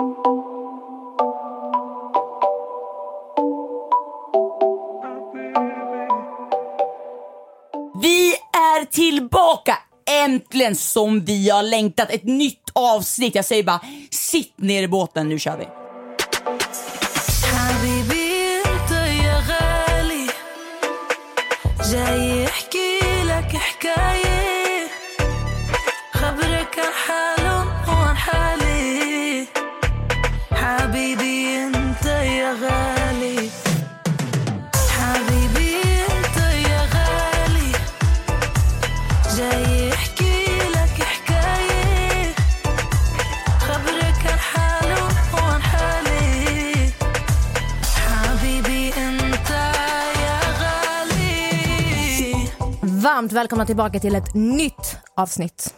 Vi är tillbaka! Äntligen som vi har längtat. Ett nytt avsnitt. Jag säger bara, sitt ner i båten, nu kör vi. Varmt välkomna tillbaka till ett nytt avsnitt.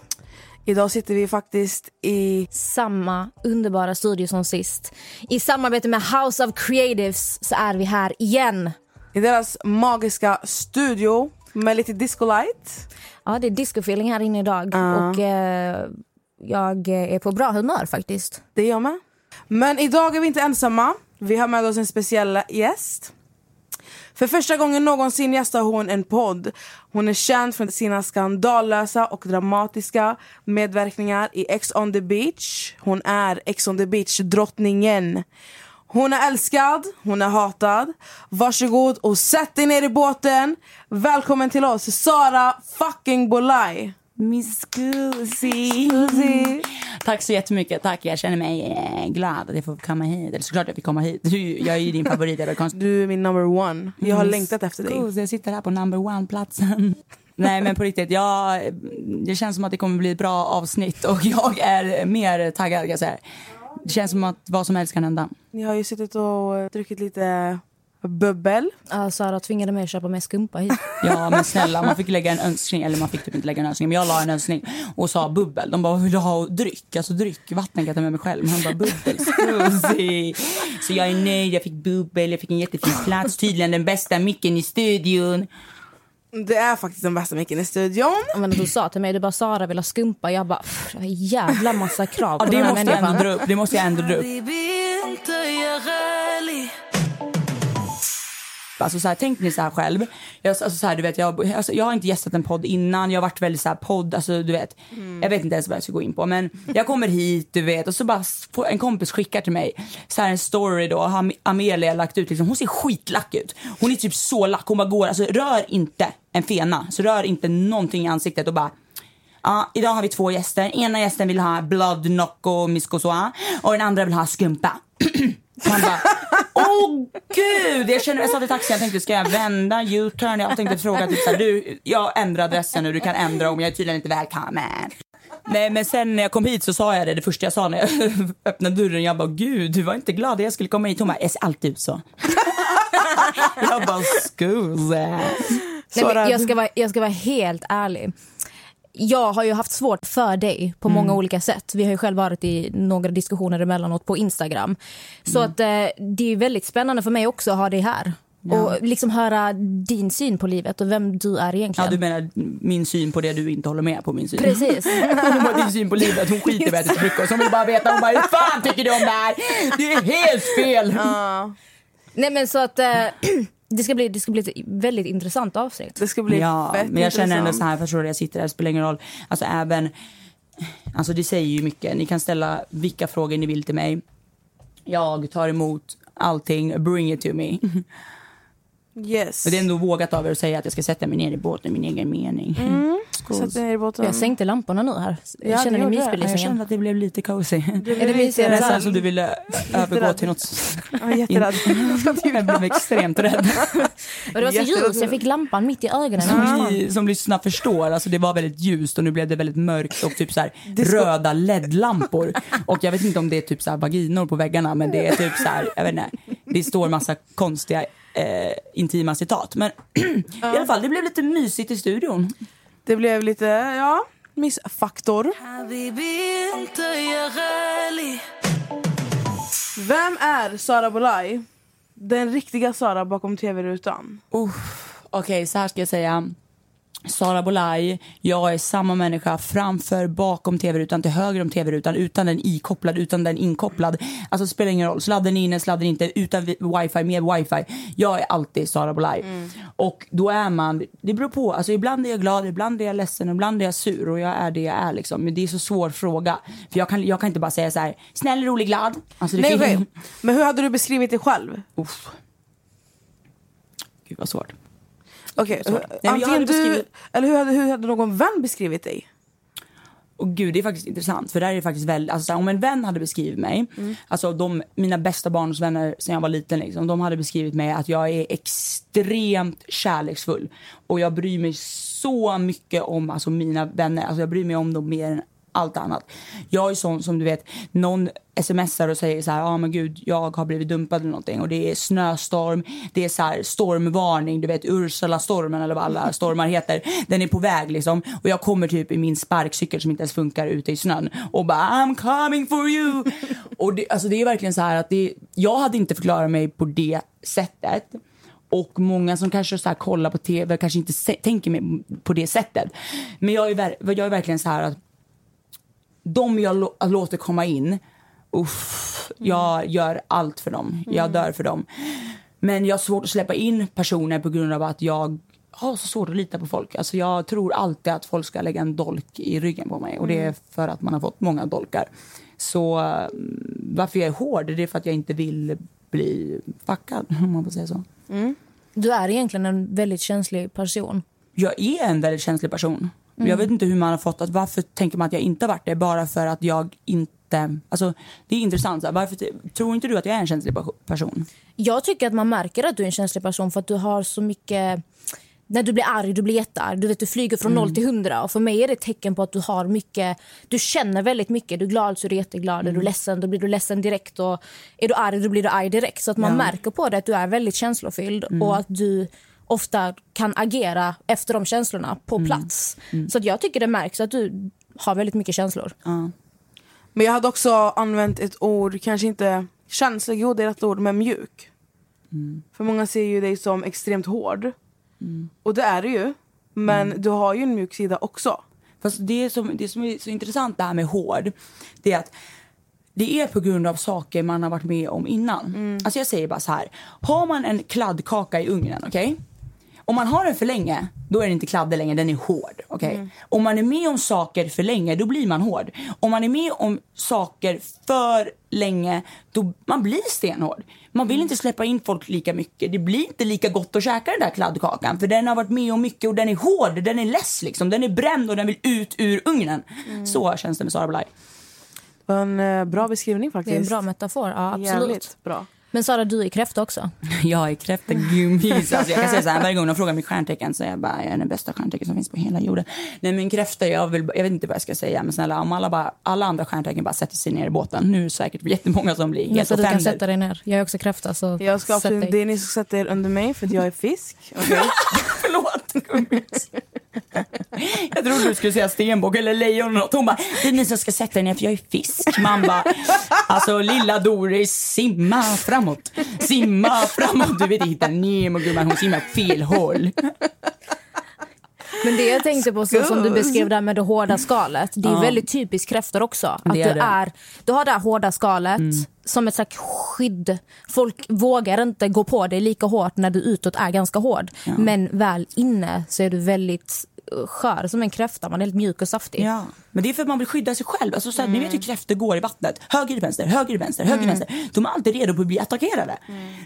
Idag sitter vi faktiskt i... Samma underbara studio som sist. I samarbete med House of Creatives så är vi här igen. i deras magiska studio med lite discolight. Ja, det är discofeeling här inne idag och eh, jag är på bra humör faktiskt. Det är jag med. Men idag är vi inte ensamma. Vi har med oss en speciell gäst. För första gången någonsin gästar hon en podd. Hon är känd för sina skandalösa och dramatiska medverkningar i Ex on the beach. Hon är Ex on the beach-drottningen. Hon är älskad, hon är hatad. Varsågod och sätt dig ner i båten. Välkommen till oss, Sara fucking Bolaj. Miss Guzzi. Tack så jättemycket. Tack, jag känner mig eh, glad att jag får komma hit. Eller såklart jag fick komma hit. Du, jag är ju din favorit. Du är min number one. Jag har Miss längtat efter dig. Guzzi, Jag sitter här på number one-platsen. Nej men på riktigt, jag, det känns som att det kommer bli ett bra avsnitt och jag är mer taggad jag säga. Det känns som att vad som helst kan hända. Ni har ju suttit och druckit lite bubbel. Ja, Sara tvingade mig att köpa med skumpa hit. Ja men snälla, man fick lägga en önskning, eller man fick typ inte lägga en önskning, men jag la en önskning och sa bubbel. De bara, vill du ha dryck? Alltså dryck, vatten kan jag ta med mig själv. Han bara, bubbel, scusi. Så jag är nöjd, jag fick bubbel, jag fick en jättefin plats, tydligen den bästa micken i studion. Det är faktiskt den bästa micken i studion. Men du sa till mig, du bara Sara vill ha skumpa. Jag bara, "Pff, jag jävla massa krav på Ja, den det här måste jag människan. ändå dra upp, det måste jag ändå dra upp. Alltså så här, tänk ni så här själv. Jag, alltså så här, du vet, jag, alltså, jag har inte gästat en podd innan. Jag har varit väldigt så här podd, alltså du vet. Mm. Jag vet inte ens vad jag ska gå in på. Men jag kommer hit, du vet. Och så bara får en kompis skickar till mig så här en story då. Har Amelia lagt ut liksom. Hon ser skitlack ut. Hon är typ så lack. Hon bara går, alltså rör inte en fena. Så rör inte någonting i ansiktet och bara Ja, idag har vi två gäster. Ena gästen vill ha blood nocco miscosoa och den andra vill ha skumpa. Han bara, åh gud! Jag känner, jag satt i taxin, jag tänkte ska jag vända, U-turn? Jag tänkte fråga typ såhär, du, jag ändrar adressen nu, du kan ändra om jag är tydligen inte välkommen. Nej men sen när jag kom hit så sa jag det, det första jag sa när jag öppnade dörren, jag bara gud du var inte glad att jag skulle komma hit. Hon bara, jag ser alltid ut så. jag bara, scusa. Nej, men jag, ska vara, jag ska vara helt ärlig. Jag har ju haft svårt för dig på Mm. många olika sätt. Vi har ju själv varit i några diskussioner emellanåt på Instagram. Så Mm. att eh, det är väldigt spännande för mig också att ha dig här. Och liksom höra din syn på livet och vem du är Ja egentligen. du menar min syn på det du inte håller med på min syn? Precis. Hon har din syn på livet, hon skiter i till frukost. Hon vill bara veta, hon bara hur fan tycker du om det här? Det är helt fel! Nej men så att eh, det, ska bli, det ska bli ett väldigt intressant avsnitt. Det ska bli Ja, fett men jag känner ändå så här, förstår du, jag sitter här, det spelar ingen roll. Alltså även, alltså det säger ju mycket. Ni kan ställa vilka frågor ni vill till mig. Jag tar emot allting, bring it to me. Yes. Och det är ändå vågat av er att säga att jag ska sätta mig ner i båten, min egen mening. Sätt dig ner i båten. Jag sänkte lamporna nu här. Ja, Känner det ni det. Jag mysbelysningen? kände att det blev lite cozy. Är det mysigare här? som du ville övergå till något... Jag är jätterädd. Jag blev extremt rädd. Och det var så ljust, jag fick lampan mitt i ögonen. Som ni som lyssnar förstår, alltså det var väldigt ljust och nu blev det väldigt mörkt och typ så här röda LED-lampor. Och jag vet inte om det är typ så här vaginor på väggarna men det är typ så här, jag vet inte, det står massa konstiga eh, intima citat. Men i alla fall, det blev lite mysigt i studion. Det blev lite, ja, missfaktor. Vem är Sara Bolaj? Den riktiga Sara bakom tv-rutan. Uff, Okej, så här ska jag säga. Sara Bolaj, jag är samma människa framför, bakom tv-rutan, till höger om tv-rutan, utan den ikopplad, utan den inkopplad. Alltså spelar ingen roll, sladden är inne, sladden inte, utan wifi, med wifi. Jag är alltid Sara Bolaj. Och då är man, det beror på, alltså ibland är jag glad, ibland är jag ledsen, ibland är jag sur och jag är det jag är liksom. Men det är så svår fråga. För jag kan, jag kan inte bara säga så här, snäll, rolig, glad. Alltså Nej, finns-. Men hur hade du beskrivit dig själv? Uff. Gud vad svårt. Okej, jag antingen du, beskrivit- eller hur hade, hur hade någon vän beskrivit dig? Och gud, det är faktiskt intressant. För där är det faktiskt väl, alltså, om en vän hade beskrivit mig, alltså de, mina bästa barndomsvänner sen jag var liten, liksom, de hade beskrivit mig att jag är extremt kärleksfull. Och jag bryr mig så mycket om alltså, mina vänner. Alltså, jag bryr mig om dem mer än allt annat. Jag är sån som du vet, någon smsar och säger så här, ja ah, men gud, jag har blivit dumpad eller någonting och det är snöstorm, det är så här stormvarning, du vet Ursula-stormen eller vad alla stormar heter. Den är på väg liksom och jag kommer typ i min sparkcykel som inte ens funkar ute i snön och bara I'm coming for you. och det, alltså det är verkligen så här att det, jag hade inte förklarat mig på det sättet. Och många som kanske så här kollar på tv kanske inte se, tänker mig på det sättet. Men jag är, jag är verkligen så här att de jag lå- låter komma in, uff, jag gör allt för dem. Jag dör för dem. Men jag har svårt att släppa in personer på grund av att jag har så svårt att lita på folk. Alltså jag tror alltid att folk ska lägga en dolk i ryggen på mig och det är för att man har fått många dolkar. Så mm, varför jag är hård, det är för att jag inte vill bli fuckad, om man får säga så. Du är egentligen en väldigt känslig person. jag är en väldigt känslig person. Jag vet inte hur man har fått att, varför tänker man att jag inte har varit det? Bara för att jag inte, alltså det är intressant. Så varför, tror inte du att jag är en känslig perso- person? Jag tycker att man märker att du är en känslig person för att du har så mycket... När du blir arg, du blir jättearg. Du, vet, du flyger från Mm. 0 till 100. Och för mig är det ett tecken på att du har mycket... Du känner väldigt mycket. Du är glad så är du jätteglad. Mm. Är du ledsen då blir du ledsen direkt. Och är du arg då blir du arg direkt. Så att man Ja. märker på det att du är väldigt känslofylld. Mm. Och att du ofta kan agera efter de känslorna på Mm. plats. Så att jag tycker det märks att du har väldigt mycket känslor. Men jag hade också använt ett ord, kanske inte känslig, jo det är rätt ord, men mjuk. För många ser ju dig som extremt hård. Och det är du ju. Men du har ju en mjuk sida också. Fast det som, det som är så intressant det här med hård, det är att det är på grund av saker man har varit med om innan. Alltså jag säger bara så här, har man en kladdkaka i ugnen, okej? Om man har den för länge, då är den inte kladdig längre, den är hård. okej? Om man är med om saker för länge, då blir man hård. Om man är med om saker för länge, då man blir stenhård. Man vill inte släppa in folk lika mycket. Det blir inte lika gott att käka den där kladdkakan. För den har varit med om mycket och den är hård, den är less liksom. Den är bränd och den vill ut ur ugnen. Så känns det med Sara Blaj. Det var en eh, bra beskrivning Det är faktiskt. en bra metafor. Ja, absolut. Jävligt bra. Men Sara, du är kräfta också. Jag är kräftagummis. Alltså jag kan säga så här, varje gång de frågar mitt stjärntecken så är jag bara, jag är den bästa stjärntecken som finns på hela jorden. Nej men kräfta, jag, vill, jag vet inte vad jag ska säga, men snälla om alla, bara, alla andra stjärntecken bara sätter sig ner i båten. Nu är det säkert jättemånga som blir helt så du kan sätta dig ner. Jag är också kräfta. Så Jag ska sätt dig. det är ni som sätter er under mig för att jag är fisk. Okej? Förlåt gummis. Jag trodde du skulle säga stenbock eller lejon eller något. Hon bara, det är ni som ska sätta er ner för jag är fisk. Man bara, alltså lilla Doris, simma framåt. Simma framåt. Du vet, inte Nemo gumman, hon simmar fel håll. Men det jag tänkte på, så, som du beskrev där med det hårda skalet. Det är väldigt typiskt kräftor också. Att Det är du, det. Mm. är, du har det här hårda skalet som ett slags skydd. Folk vågar inte gå på dig lika hårt när du utåt är ganska hård. Men väl inne så är du väldigt skör som en kräfta. Man är helt mjuk och saftig. Ja, men det är för att man vill skydda sig själv. Alltså, så här, Ni vet hur kräftor går i vattnet. Höger, vänster, höger, vänster, höger, vänster. De är alltid redo på att bli attackerade.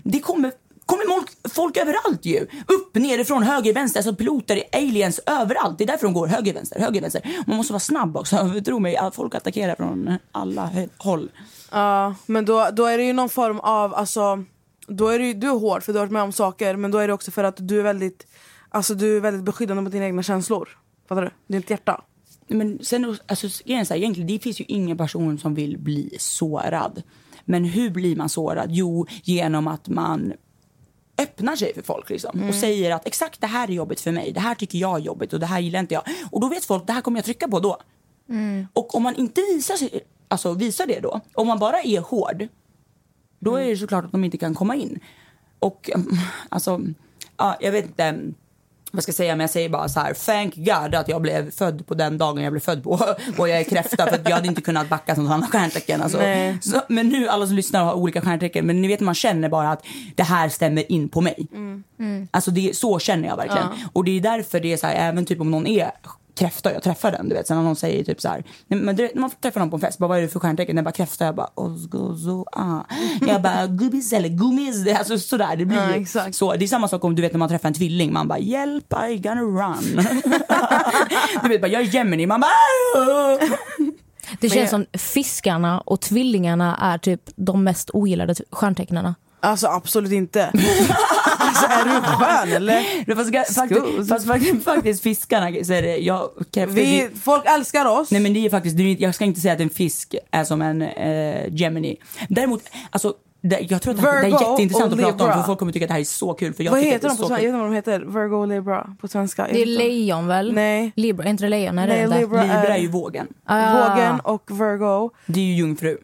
Det kommer, kommer folk, folk överallt ju. Upp, nerifrån, höger, vänster. Alltså piloter, aliens, överallt. Det är därför de går höger, vänster, höger, vänster. Man måste vara snabb också. Tro mig, folk attackerar från alla håll. Ja, men då, då är det ju någon form av, alltså, då är det ju, du är hård för du har varit med om saker men då är det också för att du är väldigt, alltså, du är väldigt beskyddande mot dina egna känslor. Fattar du? Ditt hjärta. Men sen, alltså, så här, egentligen, det finns ju ingen person som vill bli sårad. Men hur blir man sårad? Jo, genom att man öppnar sig för folk liksom, och säger att exakt det här är jobbigt för mig. Det här tycker jag är jobbigt och det här gillar inte jag. Och då vet folk det här kommer jag trycka på då. Och om man inte visar, sig, alltså, visar det då, om man bara är hård, då är det såklart att de inte kan komma in. Och mm, alltså, ja, jag vet inte. Vad ska jag säga, men jag säger bara så här, thank God att jag blev född på den dagen jag blev född på och jag är kräfta för att jag hade inte kunnat backa som annat stjärntecken. Alltså. Så, men nu, alla som lyssnar har olika stjärntecken, men ni vet man känner bara att det här stämmer in på mig. Alltså det, så känner jag verkligen. Och det är därför det är så här, även typ om någon är kräfta jag träffar den. Du vet, sen när någon säger typ så här, men när man träffar någon på en fest, bara, vad är det för stjärntecken? Den bara kräfta, jag bara osgozo, ah. Jag bara gubbis eller gummis. Det- Alltså sådär, det blir Ja, så. Det är samma sak om du vet när man träffar en tvilling, man bara hjälp I gonna run. du vet bara jag är Gemini, man bara "Ah!" Det känns som fiskarna och tvillingarna är typ de mest ogillade stjärntecknarna. Alltså absolut inte. alltså är du skön eller? Fast, faktiskt, fast faktiskt, faktiskt fiskarna så är det, jag, kräftor, Vi, folk älskar oss. Nej men det är faktiskt, jag ska inte säga att en fisk är som en eh, Gemini. Däremot, alltså det, jag tror att det, här- det är jätteintressant att prata om Libra. för folk kommer tycka att det här är så kul. För jag vad tycker heter att de på svenska? Jag vet inte vad de heter. Virgo och Libra på svenska. Det är lejon väl? Nej. Libra, är inte det lejon? Nej, det är. Libra Libra är är ju vågen. Ah. vågen och Virgo Det är ju jungfru.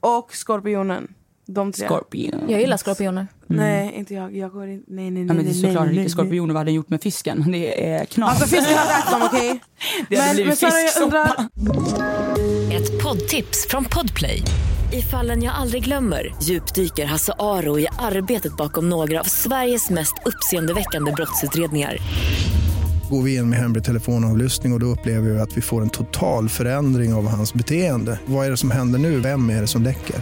och skorpionen. De tre. Scorpion. Jag gillar skorpioner. Nej, inte jag. Jag går inte... Nej, nej, nej. Ja, men det är nej, såklart nej, inte nej. skorpioner vad hade gjort med fisken. Det är knas. Alltså fisken hade ätit dem, okej? det hade Men, blivit men fisksoppa. undrar... Ett poddtips från Podplay. I fallen jag aldrig glömmer djupdyker Hasse Aro i arbetet bakom några av Sveriges mest uppseendeväckande brottsutredningar. Går vi in med hemlig telefonavlyssning och, och då upplever vi att vi får en total förändring av hans beteende. Vad är det som händer nu? Vem är det som läcker?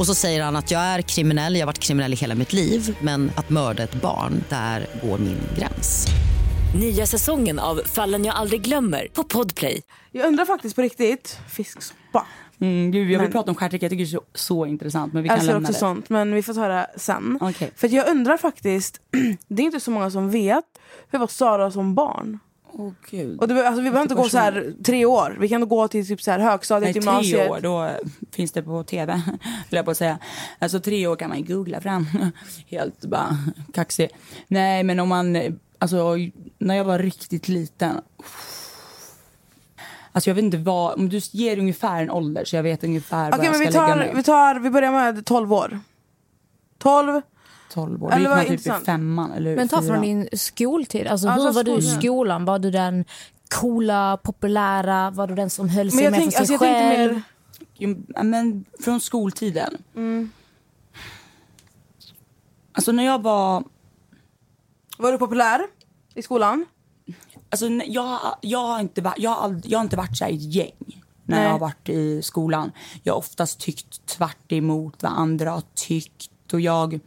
Och så säger han att jag är kriminell, jag har varit kriminell i hela mitt liv men att mörda ett barn, där går min gräns. Nya säsongen av Fallen jag aldrig glömmer på Podplay. Jag undrar faktiskt på riktigt. Fisksoppa. Mm, gud, jag vill Men- prata om stjärtecken, jag tycker det är så, så intressant. Men vi Jag kan älskar lämna också det. sånt, men vi får ta det sen. Okej. För jag undrar faktiskt, det är inte så många som vet, hur var Sara som barn? Åh gud. Och det, alltså, vi behöver inte gå så här tre år, vi kan gå till typ så här högstadiet, Nej, gymnasiet. tre år, då finns det på tv, jag på att säga. Alltså tre år kan man googla fram. Helt bara kaxig. Nej, men om man, alltså när jag var riktigt liten. Alltså jag vet inte vad, om du ger ungefär en ålder så jag vet ungefär Okej vad jag men ska vi lägga tar, mig. vi tar, vi börjar med 12 år. 12, 12 år, Eller gick vad man typ i intressant. femman eller Men ta från fyran. din skoltid. Alltså, Alltså, hur var du i skolan. Var du den coola, populära? Var du den som höll men sig jag, med tänk, för sig alltså, själv? mer, men från skoltiden. Mm. Alltså när jag var var du populär i skolan? Alltså, jag, jag, har inte varit, jag, har ald- jag har inte varit så här i ett gäng när Nej. jag har varit i skolan. Jag har oftast tyckt tvärt emot vad andra har tyckt. Och jag,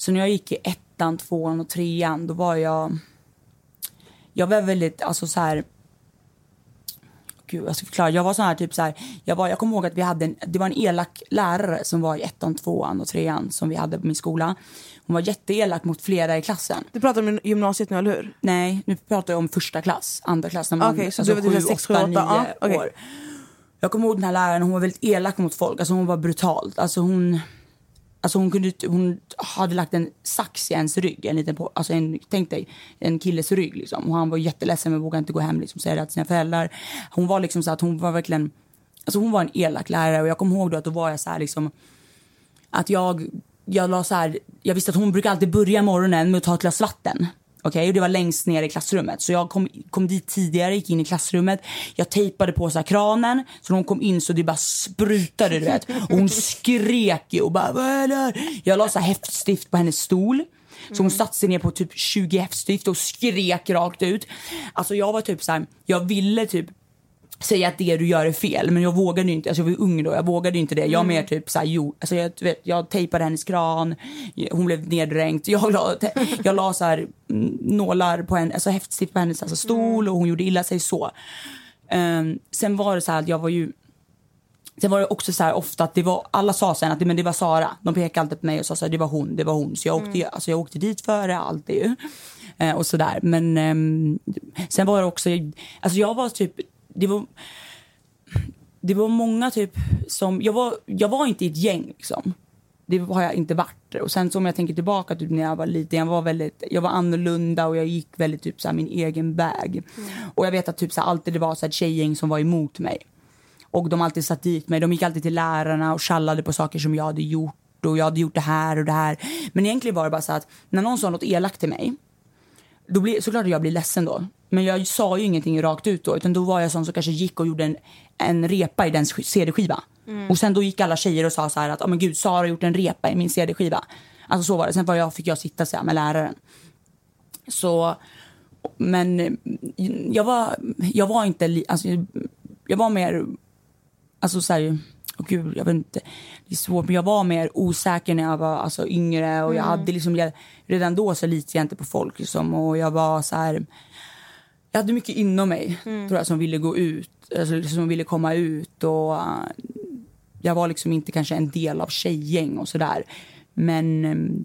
så när jag gick i ettan, tvåan och trean då var jag... Jag var väldigt, alltså så här... Gud, jag ska förklara. Jag var så här, typ så här, jag, var, jag kommer ihåg att vi hade en, det var en elak lärare som var i ettan, tvåan och trean som vi hade på min skola. Hon var jätteelak mot flera i klassen. Du pratar om gymnasiet nu, eller hur? Nej, nu pratar jag om första klass, andra klass när man Okej, så alltså, du var typ sju, sex, åtta, sju, åtta, nio ja, okej. år. Jag kommer ihåg den här läraren, hon var väldigt elak mot folk. Alltså hon var brutalt. Alltså hon, alltså hon, kunde, hon hade lagt en sax i ens rygg. En liten, på- alltså en, tänk dig en killes rygg. Liksom. Och han var jätteledsen men vågade inte gå hem liksom, säga det till sina föräldrar. Hon var liksom så att hon var verkligen, alltså hon var en elak lärare. Och jag kommer ihåg då att då var jag så här liksom, att jag, jag la så här, jag visste att hon brukar alltid börja morgonen med att ta ett glas vatten. Okay, och det var längst ner i klassrummet. Så jag kom, kom dit tidigare, gick in i klassrummet. Jag tejpade på så här kranen, så när hon kom in så det bara sprutade du vet. Och hon skrek ju och bara vad är det? Jag la så här häftstift på hennes stol. Så hon satte sig ner på typ 20 häftstift och skrek rakt ut. Alltså jag var typ så här, jag ville typ säga att det du gör är fel men jag vågade ju inte, alltså jag var ung då, jag vågade inte det. Jag mer typ såhär, jo, alltså jag, vet, jag tejpade hennes kran, hon blev neddränkt, jag la, jag la så här, mm, nålar på henne, alltså häftstift på hennes alltså, stol och hon gjorde illa sig så. Ehm, sen var det så att jag var ju Sen var det också så här ofta att det var, alla sa sen att det, men det var Sara. De pekade alltid på mig och sa så här, det var hon, det var hon. Så jag åkte, ju- alltså jag åkte dit före, alltid ju. Eh, och sådär. Men ehm, sen var det också, alltså jag var typ, det var, det var många typ som, jag var, jag var inte i ett gäng liksom. Det har jag inte varit. Och sen så om jag tänker tillbaka typ när jag var liten, jag var väldigt, jag var annorlunda och jag gick väldigt typ så min egen väg. Och jag vet att typ så alltid det var så här tjejgäng som var emot mig. Och de alltid satt dit mig. De gick alltid till lärarna och tjallade på saker som jag hade gjort. Och jag hade gjort det här och det här. Men egentligen var det bara så att när någon sa något elakt till mig. då blir, såklart att jag blir ledsen då. Men jag sa ju ingenting rakt ut då. Utan då var jag sån som kanske gick och gjorde en, en repa i den sk- CD-skiva. Och sen då gick alla tjejer och sa så här att, oh, men gud, Sara har gjort en repa i min CD-skiva. Alltså så var det. Sen var jag, fick jag sitta så här med läraren. Så, men jag var, jag var inte, alltså, jag var mer, alltså så här, åh gud, jag vet inte, det är svårt, men jag var mer osäker när jag var alltså, yngre och jag hade liksom, jag, redan då så litade jag inte på folk liksom, och jag var så här, jag hade mycket inom mig tror jag som ville gå ut, alltså, som ville komma ut och eh, jag var liksom inte kanske en del av tjejgäng och sådär. Men eh,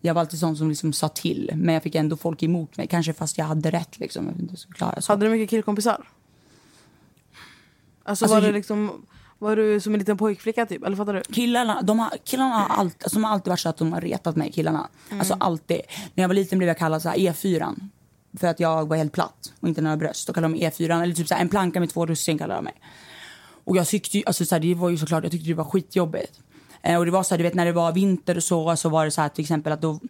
jag var alltid sån som liksom sa till, men jag fick ändå folk emot mig. Kanske fast jag hade rätt. Liksom. Klara så. Hade du mycket killkompisar? Alltså, Alltså, var, det ju- liksom, var du som en liten pojkflicka typ? Eller fattar du? Killarna, de har, killarna har, alltid, alltså, de har alltid varit så att de har retat mig, killarna. Alltså alltid. När jag var liten blev jag kallad så här E4. För att jag var helt platt och inte några bröst. Då kallade de E4. Eller typ så här, en planka med två russin kallade de mig. Och jag tyckte ju, alltså så här, det var ju såklart, jag tyckte det var skitjobbigt. Eh, och det var så här, du vet när det var vinter och så, så var det så här till exempel att då,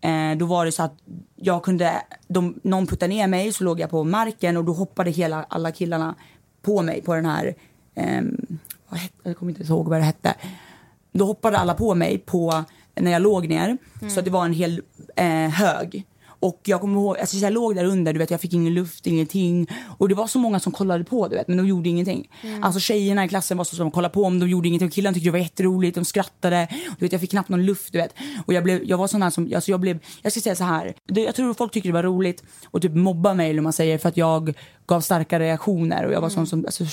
eh, då var det så att jag kunde, de, någon puttade ner mig så låg jag på marken och då hoppade hela, alla killarna på mig på den här, ehm, vad hette, jag kommer inte ihåg vad det hette. Då hoppade alla på mig på, när jag låg ner, så att det var en hel eh, hög. Och jag kommer ihåg, alltså jag låg där under, du vet, jag fick ingen luft, ingenting. Och det var så många som kollade på, du vet, men de gjorde ingenting. Alltså tjejerna i klassen var så som kollade på, men de gjorde ingenting. Och killarna tyckte det var jätteroligt, de skrattade. Du vet, jag fick knappt någon luft, du vet. Och jag, blev, jag var sån här som, alltså jag blev, jag ska säga så här. Det, jag tror folk tyckte det var roligt och typ mobba mig, eller man säger, för att jag gav starka reaktioner. Och jag var sån som, alltså,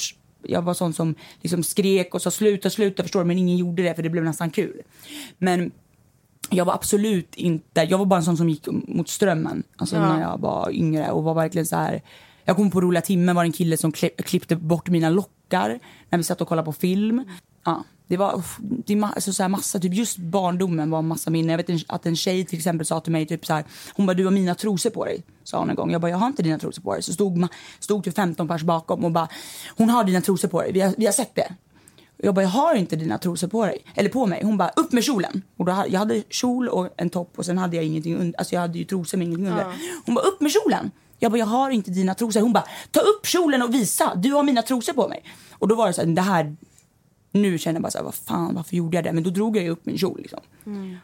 jag var sån som liksom skrek och sa sluta, sluta, förstår du? Men ingen gjorde det för det blev nästan kul. Men jag var absolut inte, jag var bara en sån som gick mot strömmen. Alltså när jag var yngre och var verkligen så här. Jag kom på roliga timmen var det en kille som kli- klippte bort mina lockar när vi satt och kollade på film. Ja, det var det är alltså så här massa, typ just barndomen var en massa minnen. Jag vet att en tjej till exempel sa till mig typ så här, hon bara du har mina trosor på dig. Sa hon en gång. Jag bara jag har inte dina trosor på dig. Så stod, stod typ 15 pers bakom och bara hon har dina trosor på dig. Vi har, vi har sett det. Jag bara, jag har inte dina trosor på dig. Eller på mig. Hon bara, upp med kjolen. Och då, jag hade kjol och en topp och sen hade jag ingenting under. Alltså jag hade ju trosor med ingenting under. Hon bara, upp med kjolen. Jag bara, jag har inte dina trosor. Hon bara, ta upp kjolen och visa. Du har mina trosor på mig. Och då var det så här, det här. Nu känner jag bara så här, vad fan, varför gjorde jag det? Men då drog jag upp min kjol liksom.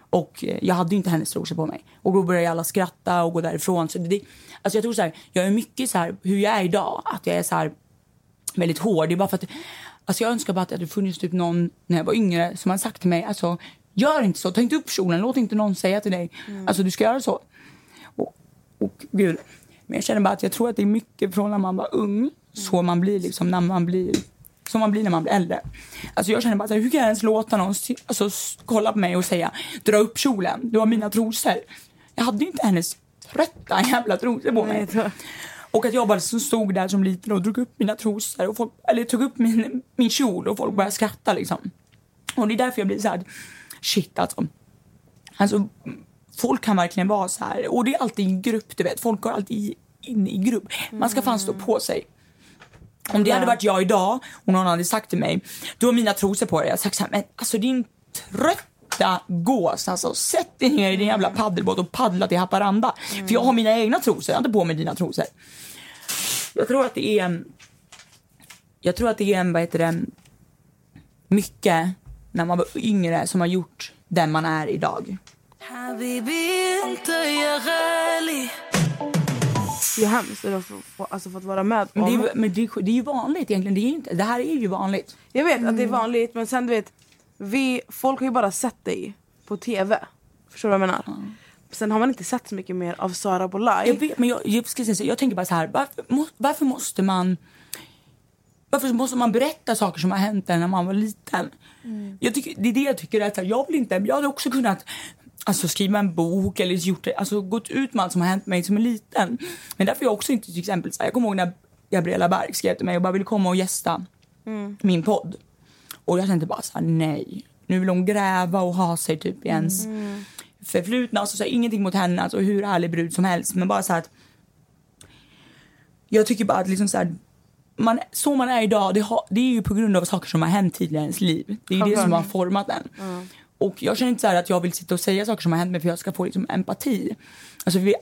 Och eh, jag hade inte hennes trosor på mig. Och då började alla skratta och gå därifrån. Så det, alltså jag tror så här, jag är mycket så här, hur jag är idag. Att jag är så här, väldigt hård. Det är bara för att, alltså jag önskar bara att det hade funnits typ någon när jag var yngre som hade sagt till mig, alltså gör inte så, ta inte upp kjolen, låt inte någon säga till dig, alltså du ska göra så. Och, och gud, men jag känner bara att jag tror att det är mycket från när man var ung, så man blir liksom när man blir som man blir när man blir äldre. Alltså jag känner bara så här, hur kan jag ens låta någon alltså, kolla på mig och säga dra upp kjolen, du har mina trosor. Jag hade inte hennes trötta jävla trosor på mig. Och att jag bara liksom stod där som liten och drog upp mina trosor och folk, eller tog upp min, min kjol och folk började skratta liksom. Och det är därför jag blir så här, shit alltså. Alltså folk kan verkligen vara så här och det är alltid i grupp du vet. Folk går alltid in i grupp. Man ska fan stå på sig. Om det hade varit jag idag och någon hade sagt till mig, du har mina trosor på dig. Jag hade sagt så här, men alltså din trötta gås, alltså sätt dig ner i din jävla paddelbåt och paddla till Haparanda. För jag har mina egna trosor, jag har inte på mig dina trosor. Jag tror att det är... Jag tror att det är en, vad heter det, mycket när man var yngre som har gjort den man är idag. Det är hemskt att få, alltså, fått vara med om... Men, det är, men det, det är ju vanligt egentligen. Det, är inte, det här är ju vanligt. Jag vet att det är mm. vanligt men sen du vet, vi, folk har ju bara sett dig på tv. Förstår du vad jag menar? Mm. Sen har man inte sett så mycket mer av Sara live. Jag, vet, men jag, jag, ska säga så, jag tänker bara så här, varför, må, varför måste man varför måste man berätta saker som har hänt när man var liten? Jag tycker, det är det jag tycker är att jag vill inte, jag hade också kunnat alltså, skriva en bok eller gjort det, alltså, gått ut med allt som har hänt mig som en liten. Men därför jag också inte till exempel, här, jag kommer ihåg när Gabriella Berg skrev till mig och bara ville komma och gästa min podd. Och jag kände bara så här, nej. Nu vill hon gräva och ha sig typ i ens förflutna. Alltså, så här, ingenting mot henne, alltså, hur härlig brud som helst. Men bara så här att jag tycker bara att liksom så, här, man, så man är idag, det, har, det är ju på grund av saker som har hänt tidigare i ens liv. Det är ju det som har format en. Och jag känner inte så här att jag vill sitta och säga saker som har hänt mig för jag ska få liksom empati. Alltså vi,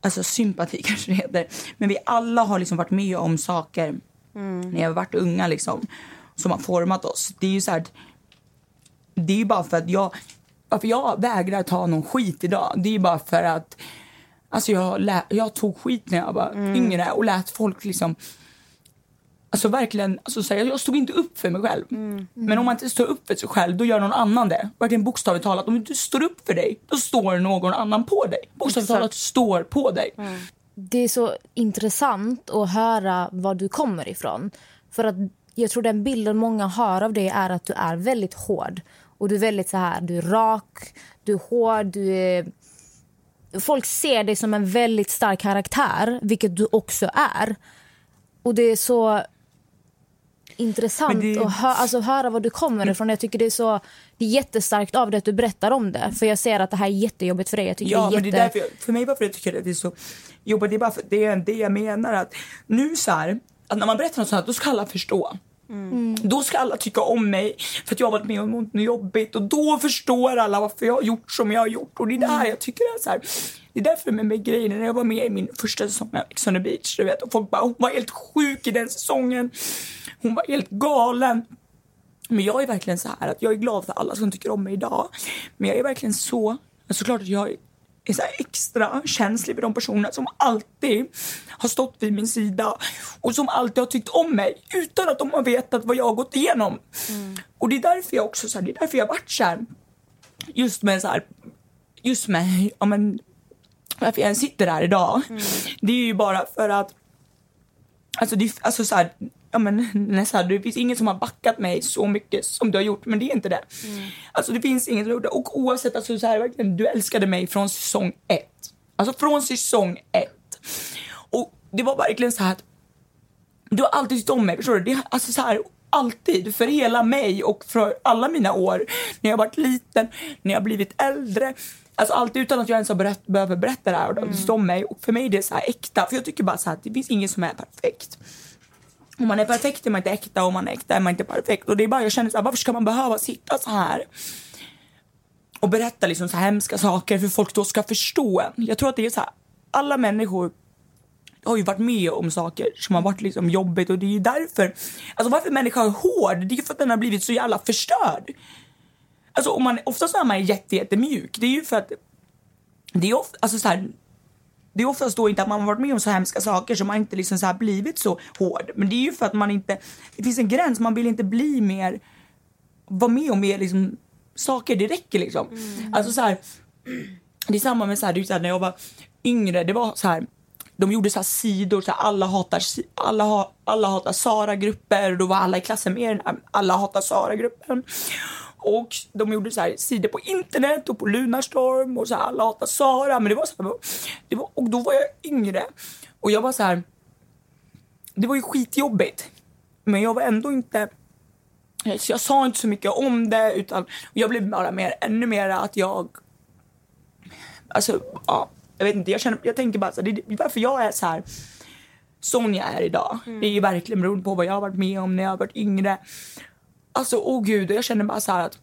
alltså sympati kanske det heter. Men vi alla har liksom varit med om saker när vi har varit unga liksom, som har format oss. Det är ju så här, det är ju bara för att jag, varför jag vägrar ta någon skit idag. Det är bara för att alltså jag, lä, jag tog skit när jag var yngre och lät folk liksom Alltså verkligen, alltså så här, jag stod inte upp för mig själv. Men om man inte står upp för sig själv, då gör någon annan det. Verkligen bokstavligt talat, om du står upp för dig, då står någon annan på dig. Bokstavligt talat står på dig. Det är så intressant att höra var du kommer ifrån. För att jag tror den bilden många har av dig är att du är väldigt hård. Och du är väldigt så här, du är rak, du är hård, du är... Folk ser dig som en väldigt stark karaktär, vilket du också är. Och det är så intressant det- att hö- alltså, höra var du kommer ifrån. Jag tycker det är så det är jättestarkt av dig att du berättar om det. För jag ser att det här är jättejobbigt för dig. Jag tycker Ja, det är men jätte... det är därför jag, för mig varför jag tycker att det är så jobbigt, det är bara för det är det jag menar att nu så här, att när man berättar något sånt här, då ska alla förstå. Då ska alla tycka om mig för att jag har varit med om något jobbigt och då förstår alla varför jag har gjort som jag har gjort och det är det här jag tycker är så här. Det är därför med mig grejen när jag var med i min första säsong av Ex on the beach, du vet och folk bara hon var helt sjuk i den säsongen. Hon var helt galen. Men jag är verkligen så här att jag är glad för alla som tycker om mig idag. Men jag är verkligen så, såklart att jag är så extra känslig för de personer som alltid har stått vid min sida och som alltid har tyckt om mig utan att de har vetat vad jag har gått igenom. Och det är därför jag också så här, det är därför jag varit så här, just med så här, just med, ja men varför jag ens sitter här idag. Det är ju bara för att Alltså, det, alltså så här, ja men nästan, det finns ingen som har backat mig så mycket som du har gjort, men det är inte det. Alltså det finns ingen som har gjort det. Och oavsett, alltså så här, verkligen, du älskade mig från säsong ett. Alltså från säsong ett. Och det var verkligen så här att du har alltid tyckt om mig, förstår du? Det, alltså så här, alltid, för hela mig och för alla mina år. När jag varit liten, när jag blivit äldre. Alltså allt utan att jag ens har berätt, behöver berätta det här och tyckt om mig. Och för mig är det så här äkta, för jag tycker bara så här att det finns ingen som är perfekt. Om man är perfekt är man inte äkta, om man är äkta är man inte perfekt. Och det är bara, jag känner så här, varför ska man behöva sitta så här? och berätta liksom så här hemska saker för folk då ska förstå en. Jag tror att det är så här, alla människor har ju varit med om saker som har varit liksom jobbigt och det är ju därför, alltså varför människan är hård, det är ju för att den har blivit så jävla förstörd. Alltså om man, oftast är man jätte, jättemjuk, det är ju för att det är ofta, alltså så här, det är oftast då inte att man har varit med om så hemska saker som man inte liksom så här blivit så hård. Men det är ju för att man inte, det finns en gräns, man vill inte bli mer, vara med om mer liksom saker, det räcker liksom. Alltså så här, det är samma med så här, det är så här, när jag var yngre, det var så här de gjorde så här sidor, så här, alla hatar, alla, ha, alla hatar Sara-grupper. Då var alla i klassen med i den här alla hatar Sara-gruppen. Och de gjorde så här sidor på internet och på Lunarstorm och så här, alla hatar Sara. Men det var så här, det var, och då var jag yngre och jag var så här. Det var ju skitjobbigt, men jag var ändå inte så jag sa inte så mycket om det utan jag blev bara mer, ännu mer att jag Alltså, ja, jag vet inte, jag, känner, jag tänker bara så här, det är varför jag är så här sån jag är idag. Det är ju verkligen beroende på vad jag har varit med om när jag har varit yngre. Alltså, åh gud, jag känner bara så här att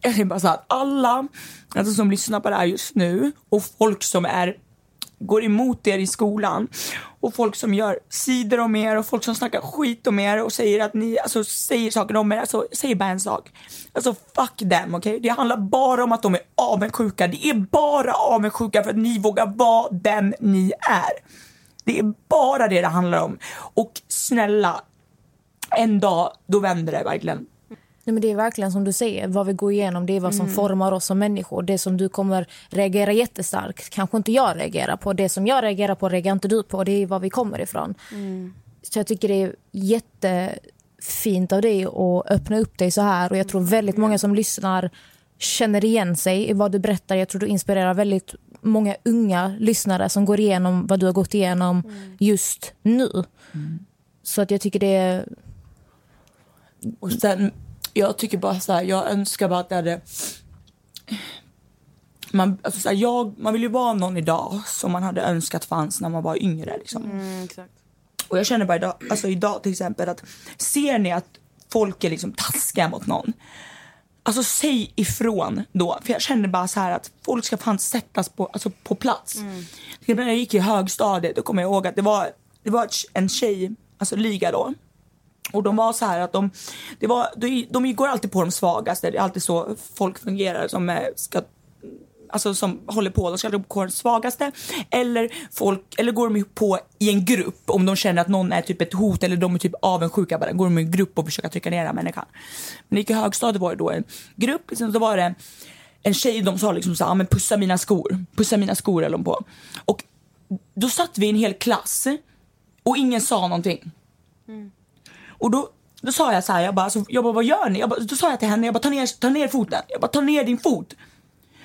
jag känner bara så här att alla alltså, som lyssnar på det här just nu och folk som är går emot er i skolan och folk som gör sidor om er och folk som snackar skit om er och säger att ni, alltså säger saker om er, alltså säger bara en sak. Alltså fuck them, okej? Okay? Det handlar bara om att de är avundsjuka. Det är bara avundsjuka för att ni vågar vara den ni är. Det är bara det det handlar om. Och snälla, en dag, då vänder det verkligen. Nej, men det är verkligen som du säger, vad vi går igenom det är vad som formar oss som människor. Det som du kommer reagera jättestarkt kanske inte jag reagerar på. Det som jag reagerar på reagerar inte du på. Det är var vi kommer ifrån. Så jag tycker det är jättefint av dig att öppna upp dig så här. Och jag tror väldigt många som lyssnar känner igen sig i vad du berättar. Jag tror du inspirerar väldigt många unga lyssnare som går igenom vad du har gått igenom just nu. Så att jag tycker det är Och sen, jag tycker bara så här, jag önskar bara att det hade... Man, alltså så här, jag, man vill ju vara någon idag som man hade önskat fanns när man var yngre. Liksom. Mm, exakt. Och jag känner bara idag, alltså idag till exempel att ser ni att folk är liksom taskiga mot någon Alltså säg ifrån då. För jag kände bara så här att folk ska fan sättas på, alltså, på plats. När jag gick i högstadiet då kommer jag ihåg att det var, det var en tjej, alltså liga då. Och de var så här att de, det var, de, de går alltid på de svagaste. Det är alltid så folk fungerar som eh, ska Alltså som håller på, de ska gå på de svagaste. Eller, folk, eller går de på i en grupp om de känner att någon är typ ett hot eller de är typ avundsjuka bara. Går de i en grupp och försöker trycka ner den människan. Men i högstadiet var det då en grupp, liksom, då var det en tjej, de sa liksom så här, men pussa mina skor. Pussa mina skor höll de på. Och då satt vi i en hel klass och ingen sa någonting. Mm. Och då, då sa jag så här, jag bara, alltså, jag bara vad gör ni? Jag bara, då sa jag till henne, jag bara ta ner, ta ner foten. Jag bara ta ner din fot.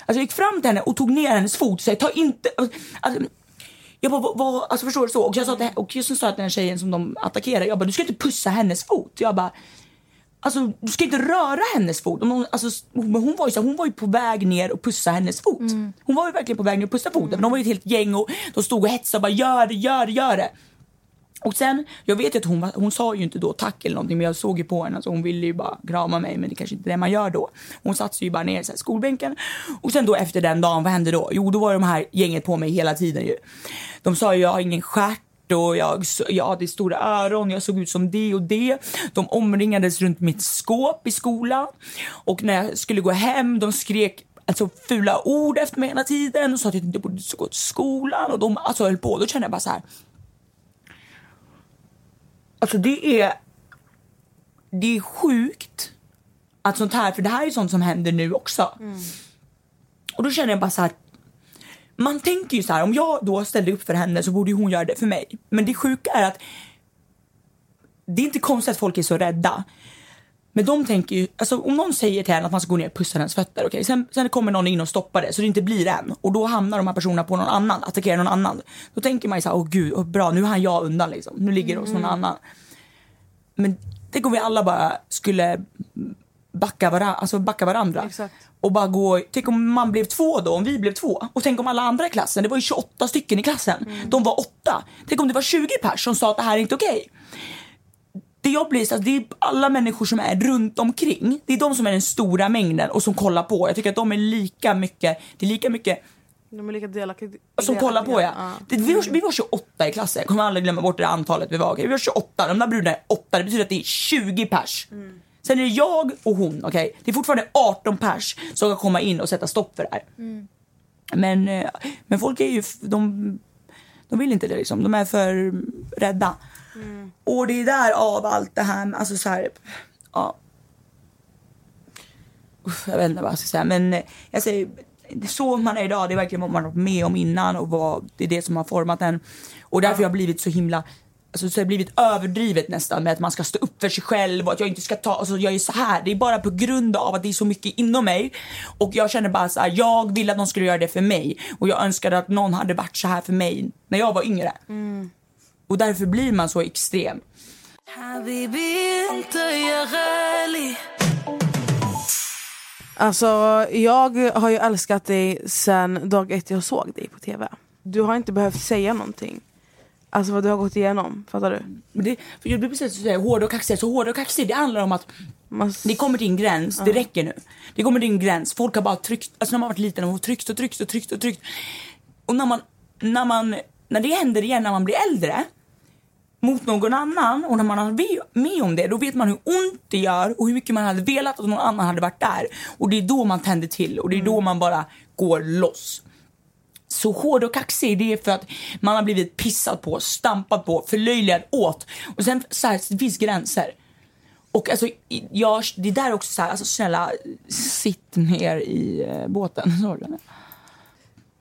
Alltså jag gick fram till henne och tog ner hennes fot och sa ta inte... Alltså, jag bara, vad, vad, alltså förstår du så? Och jag sa till, och just så sa jag till den tjejen som de attackerade, jag bara du ska inte pussa hennes fot. Jag bara, alltså du ska inte röra hennes fot. Hon, alltså, men hon, var ju så, hon var ju på väg ner och pussa hennes fot. Hon var ju verkligen på väg ner och pussa foten. Men de var ju ett helt gäng och de stod och hetsade och bara gör det, gör det, gör det. Och sen, jag vet ju att hon, var- hon sa ju inte då tack eller någonting men jag såg ju på henne, alltså hon ville ju bara krama mig men det kanske inte är det man gör då. Hon satt sig ju bara ner i skolbänken. Och sen då efter den dagen, vad hände då? Jo då var de här gänget på mig hela tiden ju. De sa ju jag har ingen stjärt och jag, jag hade stora öron, jag såg ut som det och det. De omringades runt mitt skåp i skolan. Och när jag skulle gå hem, de skrek alltså, fula ord efter mig hela tiden och sa att jag inte borde gå till skolan. Och de alltså, höll på. Då kände jag bara så här. Alltså det är... Det är sjukt att sånt här, för det här är sånt som händer nu också. Och då känner jag bara så här. Man tänker ju så här, om jag då ställde upp för henne så borde hon göra det för mig. Men det sjuka är att det är inte konstigt att folk är så rädda. Men de tänker ju, alltså om någon säger till henne att man ska gå ner och pussa hennes fötter, okej, sen, sen kommer någon in och stoppar det så det inte blir en och då hamnar de här personerna på någon annan, attackerar någon annan. Då tänker man ju såhär, åh gud, åh, bra, nu hann jag undan liksom, nu ligger det hos någon annan. Men tänk om vi alla bara skulle backa, vara, alltså backa varandra. Exakt. Och bara gå, tänk om man blev två då, om vi blev två. Och tänk om alla andra i klassen, det var ju 28 stycken i klassen, de var åtta. Tänk om det var 20 pers som sa att det här är inte okej. Det jag blir så att det är alla människor som är runt omkring. Det är de som är den stora mängden och som kollar på. Jag tycker att de är lika mycket, det är lika mycket De är lika delaktiga. som kollar på ja. Det, vi, var, vi var 28 i klassen, jag kommer aldrig glömma bort det antalet vi var. Vi var 28, de där brudarna är 8, det betyder att det är 20 pers. Sen är det jag och hon, okej. Det är fortfarande 18 pers som ska komma in och sätta stopp för det här. Men, eh, men folk är ju, de, de vill inte det liksom. De är för rädda. Mm. Och det är där av allt det här, alltså så här, ja. Uff, Jag vet inte vad jag ska säga men eh, jag säger, det är så man är idag, det är verkligen vad man har varit med om innan och vad, det är det som har format en. Och därför har jag blivit så himla Alltså så har jag blivit överdrivet nästan med att man ska stå upp för sig själv och att jag inte ska ta, alltså jag är så här. Det är bara på grund av att det är så mycket inom mig. Och jag känner bara så här, jag ville att någon skulle göra det för mig. Och jag önskade att någon hade varit så här för mig när jag var yngre. Mm. Och därför blir man så extrem. Alltså, jag har ju älskat dig sen dag ett jag såg dig på tv. Du har inte behövt säga någonting. Alltså vad du har gått igenom, fattar du? Det, för jag blir precis så hård och kaxig. Så hård och kaxig, det handlar om att det kommer till en gräns, det räcker nu. Det kommer till en gräns, folk har bara tryckt, alltså när man varit liten har tryckt och tryckt och tryckt och tryckt. Och när man, när man, när det händer igen när man blir äldre, mot någon annan och när man har varit med om det, då vet man hur ont det gör och hur mycket man hade velat att någon annan hade varit där. Och det är då man tänder till och det är då man bara går loss. Så hård och kaxig, det är för att man har blivit pissad på, stampat på, förlöjligad åt. Och sen så här, det finns gränser. Och alltså, jag, det är där också så här, alltså snälla, sitt ner i eh, båten. Jag.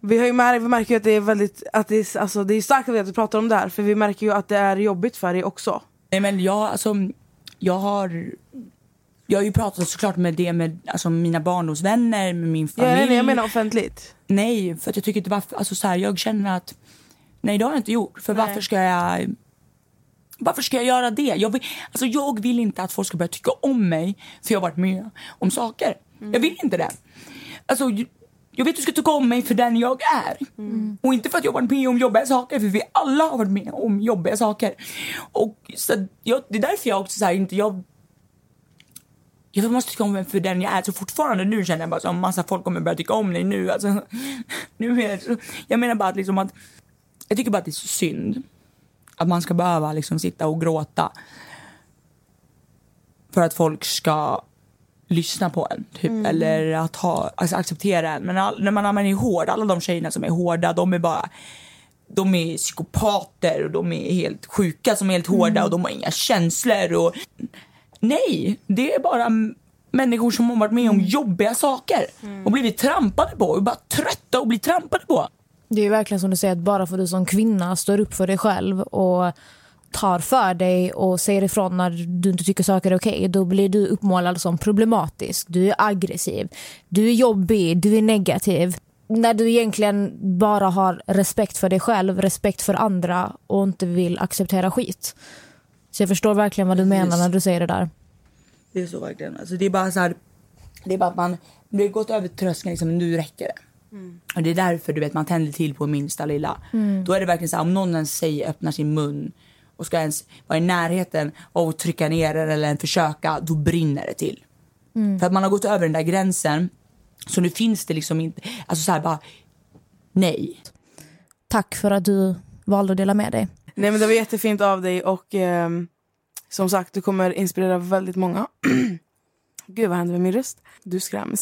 Vi, har ju mär, vi märker ju att det är väldigt, att det är, alltså, det är starkt att vi pratar om det här för vi märker ju att det är jobbigt för dig också. Nej men jag, alltså, jag har... Jag har ju pratat såklart med det med alltså, mina barndomsvänner, med min Ja, familj. nej, nej, jag menar offentligt. Nej, för jag tycker inte varför, alltså så här, jag känner att nej det har jag inte gjort. För varför ska jag varför ska jag göra det? Jag vill, alltså jag vill inte att folk ska börja tycka om mig för jag har varit med om saker. Jag vill inte det. Alltså, jag- jag vet att du ska tycka om mig för den jag är. Och inte för att jag varit med om jobbiga saker, för vi alla har varit med om jobbiga saker. Och så jag, det är därför jag också så här, inte, jag jag måste tycka om mig för den jag är. Så fortfarande nu känner jag bara att massa folk kommer börja tycka om dig nu. Alltså, nu är så, jag menar bara att liksom att, jag tycker bara att det är så synd att man ska behöva liksom sitta och gråta för att folk ska lyssna på en typ, eller att ha, alltså, acceptera en. Men all, när man, när man är hård, alla de tjejerna som är hårda, de är bara de är psykopater och de är helt sjuka som är helt hårda och de har inga känslor. Och... Nej, det är bara människor som har varit med om jobbiga saker och blivit trampade på och bara trötta och bli trampade på. Det är ju verkligen som du säger, att bara för att du som kvinna står upp för dig själv och tar för dig och säger ifrån när du inte tycker saker är okej, då blir du uppmålad som problematisk. Du är aggressiv, du är jobbig, du är negativ. När du egentligen bara har respekt för dig själv, respekt för andra och inte vill acceptera skit. Så jag förstår verkligen vad du menar när du säger det där. Det är så verkligen. Alltså, det är bara så här, det är bara att man, det har gått över tröskeln liksom, nu räcker det. Och det är därför du vet man tänder till på minsta lilla. Då är det verkligen så här, om någon ens säger, öppnar sin mun och ska ens vara i närheten av att trycka ner den eller försöka, då brinner det till. För att man har gått över den där gränsen. Så nu finns det liksom inte, alltså så här bara, nej. Tack för att du valde att dela med dig. Nej men det var jättefint av dig och ehm, som sagt du kommer inspirera väldigt många. Gud vad hände med min röst? Du skräms.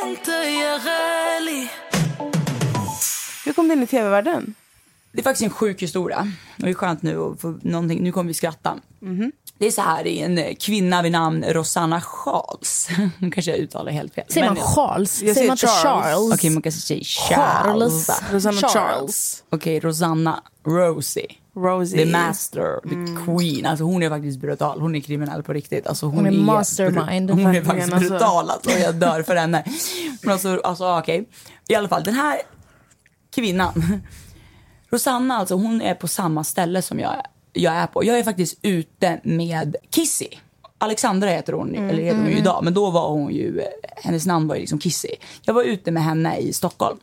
inte jag ärlig Hur kom du in i tv-världen? Det är faktiskt en sjuk historia. Och det är skönt nu att få någonting. Nu kommer vi skratta. Mm. Det är så här, det är en eh, kvinna vid namn Rosanna Charles. Nu kanske jag uttalar helt fel. Säger man Charles? Jag säger man Charles. Charles. Okej, man kan säga Charles. Charles. Rosanna Charles. Charles. Okej, Rosanna Rosie. Rosie. The master, the queen. Alltså hon är faktiskt brutal. Hon är kriminell på riktigt. Alltså hon, Hon är mastermind. Hon är faktiskt alltså. brutal. Alltså, jag dör för henne. Men alltså, alltså okej. I alla fall, den här kvinnan. Rosanna alltså, hon är på samma ställe som jag, jag är på. Jag är faktiskt ute med Kissy. Alexandra heter hon, eller heter hon ju idag, men då var hon ju, hennes namn var ju liksom Kissy. Jag var ute med henne i Stockholm.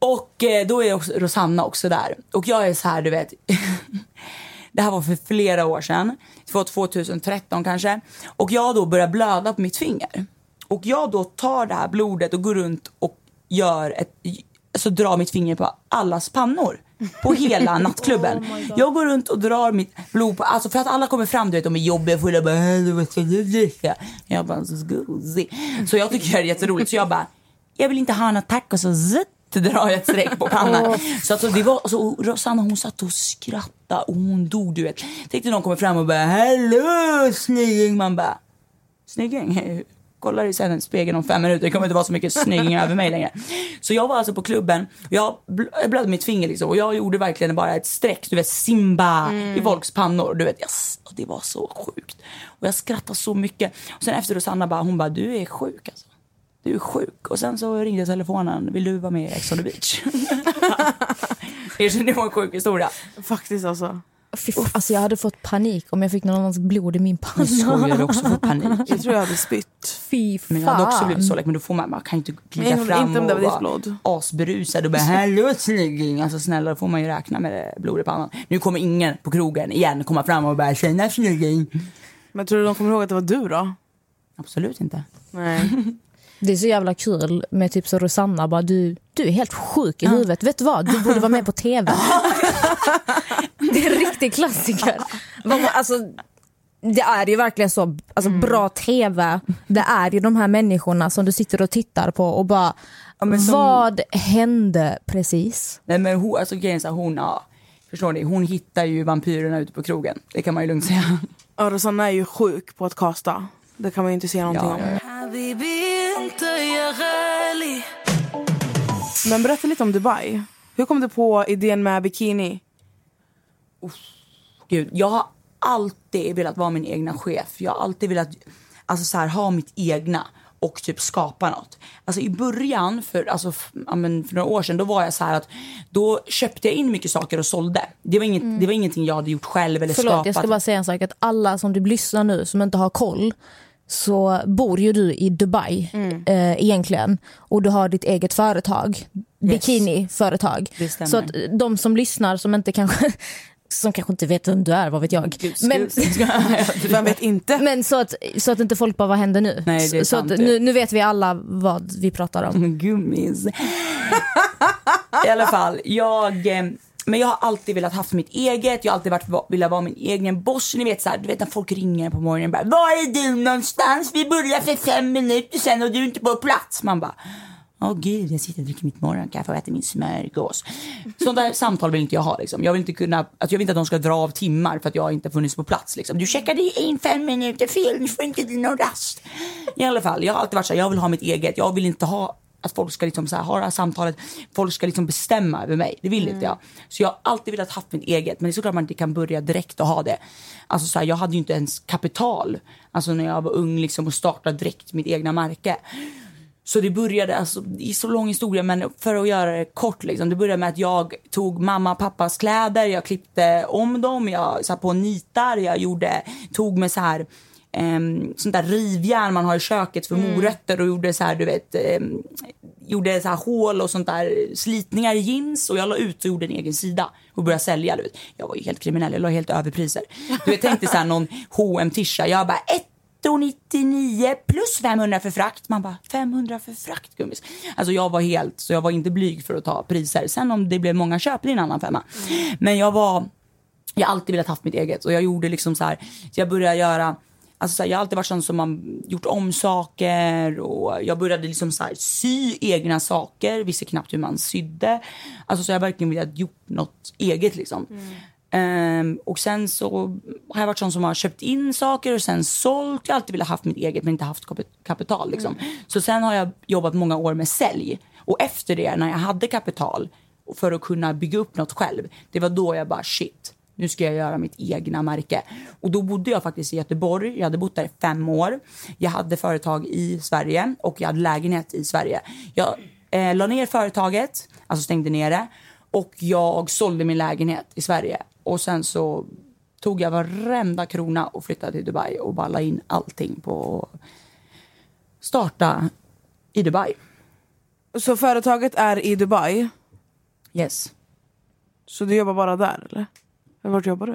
Och eh, då är också Rosanna också där. Och jag är så här, du vet. det här var för flera år sedan. Det var 2013 kanske. Och jag då börjar blöda på mitt finger. Och jag då tar det här blodet och går runt och gör ett, alltså drar mitt finger på allas pannor. På hela nattklubben. jag går runt och drar mitt blod på, alltså för att alla kommer fram, du vet de är jobbiga fulla och bara "Äh? Jag bara så. Så jag tycker det är jätteroligt så jag bara jag vill inte ha något tack och så zitt drar jag ett streck på pannan. Så alltså, det var, alltså, Rosanna hon satt och skrattade och hon dog du vet. Tänkte någon kommer fram och bara hallå snygging. Man bara snygging? Kollar i sen spegeln om fem minuter. Det kommer inte vara så mycket snygging över mig längre. Så jag var alltså på klubben. Jag bl- jag blödde mitt finger liksom och jag gjorde verkligen bara ett streck. Du vet Simba i folks pannor. Du vet, jag, s- och det var så sjukt. Och jag skrattade så mycket. Och sen efter Rosanna bara, hon bara du är sjuk alltså. Du är sjuk. Och sen så ringde telefonen. Vill du vara med i Ex on the beach? det var en sjuk historia. Faktiskt alltså. Fy alltså jag hade fått panik om jag fick någon annans blod i min panna. Jag hade också fått panik. Jag tror jag hade spytt. Fy fan. Men jag hade också blivit så lätt. Men då får man, man kan ju inte glida Nej, fram inte om det och vara blod. asberusad och bara hallå snygging. Alltså snälla, då får man ju räkna med det blod i pannan. Nu kommer ingen på krogen igen komma fram och bara tjena snygging. Men tror du de kommer ihåg att det var du då? Absolut inte. Nej. Det är så jävla kul med typ så Rosanna bara du, du är helt sjuk i huvudet. Vet du vad? Du borde vara med på tv. det är en riktig klassiker. Alltså, det är ju verkligen så. Alltså, Bra tv, det är ju de här människorna som du sitter och tittar på och bara men som- vad hände precis? Nej men hon, alltså grejen är hon, ja, förstår ni, hon hittar ju vampyrerna ute på krogen. Det kan man ju lugnt säga. Ja, Rosanna är ju sjuk på att kasta. Det kan man ju inte säga någonting Ja, om. Men berätta lite om Dubai. Hur kom du på idén med bikini? Gud, jag har alltid velat vara min egna chef. Jag har alltid velat alltså så här, ha mitt egna och typ skapa något. Alltså i början, för, alltså, f- ja, men för några år sedan, då var jag så här att då köpte jag in mycket saker och sålde. Det var, inget, det var ingenting jag hade gjort själv eller Förlåt, skapat. jag ska bara säga en sak. Att alla som du lyssnar nu som inte har koll så bor ju du i Dubai eh, egentligen och du har ditt eget företag, bikiniföretag. Stämmer. Så att eh, de som lyssnar som inte kanske som kanske inte vet vem du är, vad vet jag. Men, Vem vet inte? men så att, så att inte folk bara, vad händer nu? Nej, så sant att nu, nu vet vi alla vad vi pratar om. Gummis. I alla fall, jag... Men jag har alltid velat haft mitt eget, jag har alltid varit, velat vara min egen boss. Ni vet, så här, du vet när folk ringer på morgonen och bara Var är du någonstans? Vi börjar för fem minuter sen och du är inte på plats. Man bara Åh gud, jag sitter och dricker mitt morgonkaffe och äter min smörgås. Sånt där samtal vill inte jag ha. Liksom. Jag, vill inte kunna, alltså, jag vill inte att de ska dra av timmar för att jag inte funnits på plats. Liksom. Du checkade in fem minuter fel, nu får inte du någon rast. I alla fall, jag har alltid varit så här, jag vill ha mitt eget. Jag vill inte ha att folk ska liksom så här, ha det här samtalet, folk ska liksom bestämma över mig. Det vill inte jag. Så jag har alltid velat haft mitt eget. Men det är såklart man inte kan börja direkt och ha det. Alltså så här, jag hade ju inte ens kapital alltså när jag var ung liksom, och startade direkt mitt egna märke. Så det började, alltså, i så lång historia, men för att göra det kort, liksom, det började med att jag tog mamma och pappas kläder, jag klippte om dem, jag satte på nitar, jag gjorde, tog med så här Um, sånt där rivjärn man har i köket för morötter och gjorde så här, du vet, ehm, gjorde så här hål och sånt där slitningar i jeans och jag la ut och gjorde en egen sida och började sälja. Du vet. Jag var ju helt kriminell, jag la helt överpriser. Du vet, tänkte så här någon hm tisha jag bara 1,99 plus 500 för frakt. Man bara 500 för frakt gummis. Alltså jag var helt, så jag var inte blyg för att ta priser. Sen om det blev många köp, det är en annan femma. Men jag var, jag har alltid velat haft mitt eget och jag gjorde liksom så här, så jag började göra Alltså så här, jag har alltid varit sån som har gjort om saker och jag började liksom så här, sy egna saker, visste knappt hur man sydde. Alltså så jag har verkligen velat gjort något eget liksom. Ehm, och sen så har jag varit sån som har köpt in saker och sen sålt. Jag har alltid velat haft mitt eget men inte haft kap- kapital liksom. Så sen har jag jobbat många år med sälj. Och efter det när jag hade kapital för att kunna bygga upp något själv. Det var då jag bara shit, nu ska jag göra mitt egna märke. Och då bodde jag faktiskt i Göteborg. Jag hade bott där i fem år. Jag hade företag i Sverige och jag hade lägenhet i Sverige. Jag eh, la ner företaget, alltså stängde ner det. Och jag sålde min lägenhet i Sverige. Och sen så tog jag varenda krona och flyttade till Dubai och la in allting på att starta i Dubai. Så företaget är i Dubai, Yes. så du jobbar bara där eller? Vart jobbar du?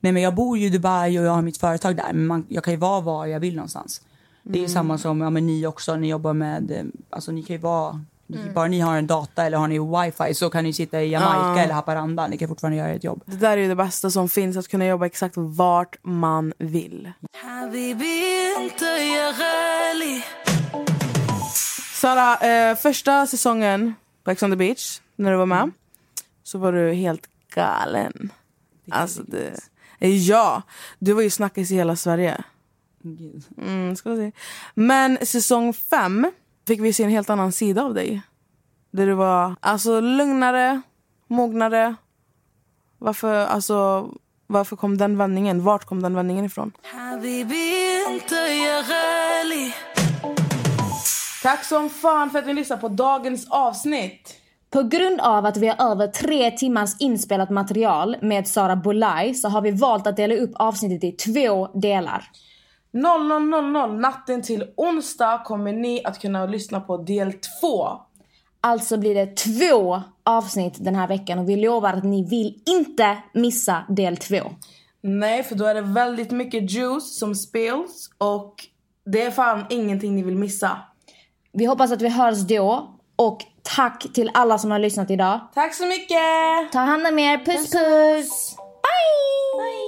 Nej, men jag bor ju i Dubai och jag har mitt företag där. Men man, jag kan ju vara var jag vill någonstans. Mm. Det är mm. samma som ja, men ni också. Ni jobbar med... Eh, alltså, ni kan ju vara... Mm. Bara ni har en data eller har ni wifi så kan ni sitta i Jamaica uh. eller Haparanda. Ni kan fortfarande göra ett jobb. Det där är det bästa som finns, att kunna jobba exakt vart man vill. Sara, eh, första säsongen på Ex on the beach, när du var med, mm. så var du helt galen. Alltså det... Eh, ja! Du var ju snackis i hela Sverige. Mm, ska se. Men säsong fem fick vi se en helt annan sida av dig. Där du var alltså lugnare, mognare. Varför, alltså, varför kom den vändningen? Vart kom den vändningen ifrån? Tack som fan för att ni lyssnade på dagens avsnitt. På grund av att vi har över tre timmars inspelat material med Sara Bolaj så har vi valt att dela upp avsnittet i två delar. 00.00 natten till onsdag kommer ni att kunna lyssna på del två. Alltså blir det två avsnitt den här veckan och vi lovar att ni vill inte missa del två. Nej, för då är det väldigt mycket juice som spills och det är fan ingenting ni vill missa. Vi hoppas att vi hörs då och tack till alla som har lyssnat idag. Tack så mycket! Ta hand om er. Puss puss! puss. Bye. Bye.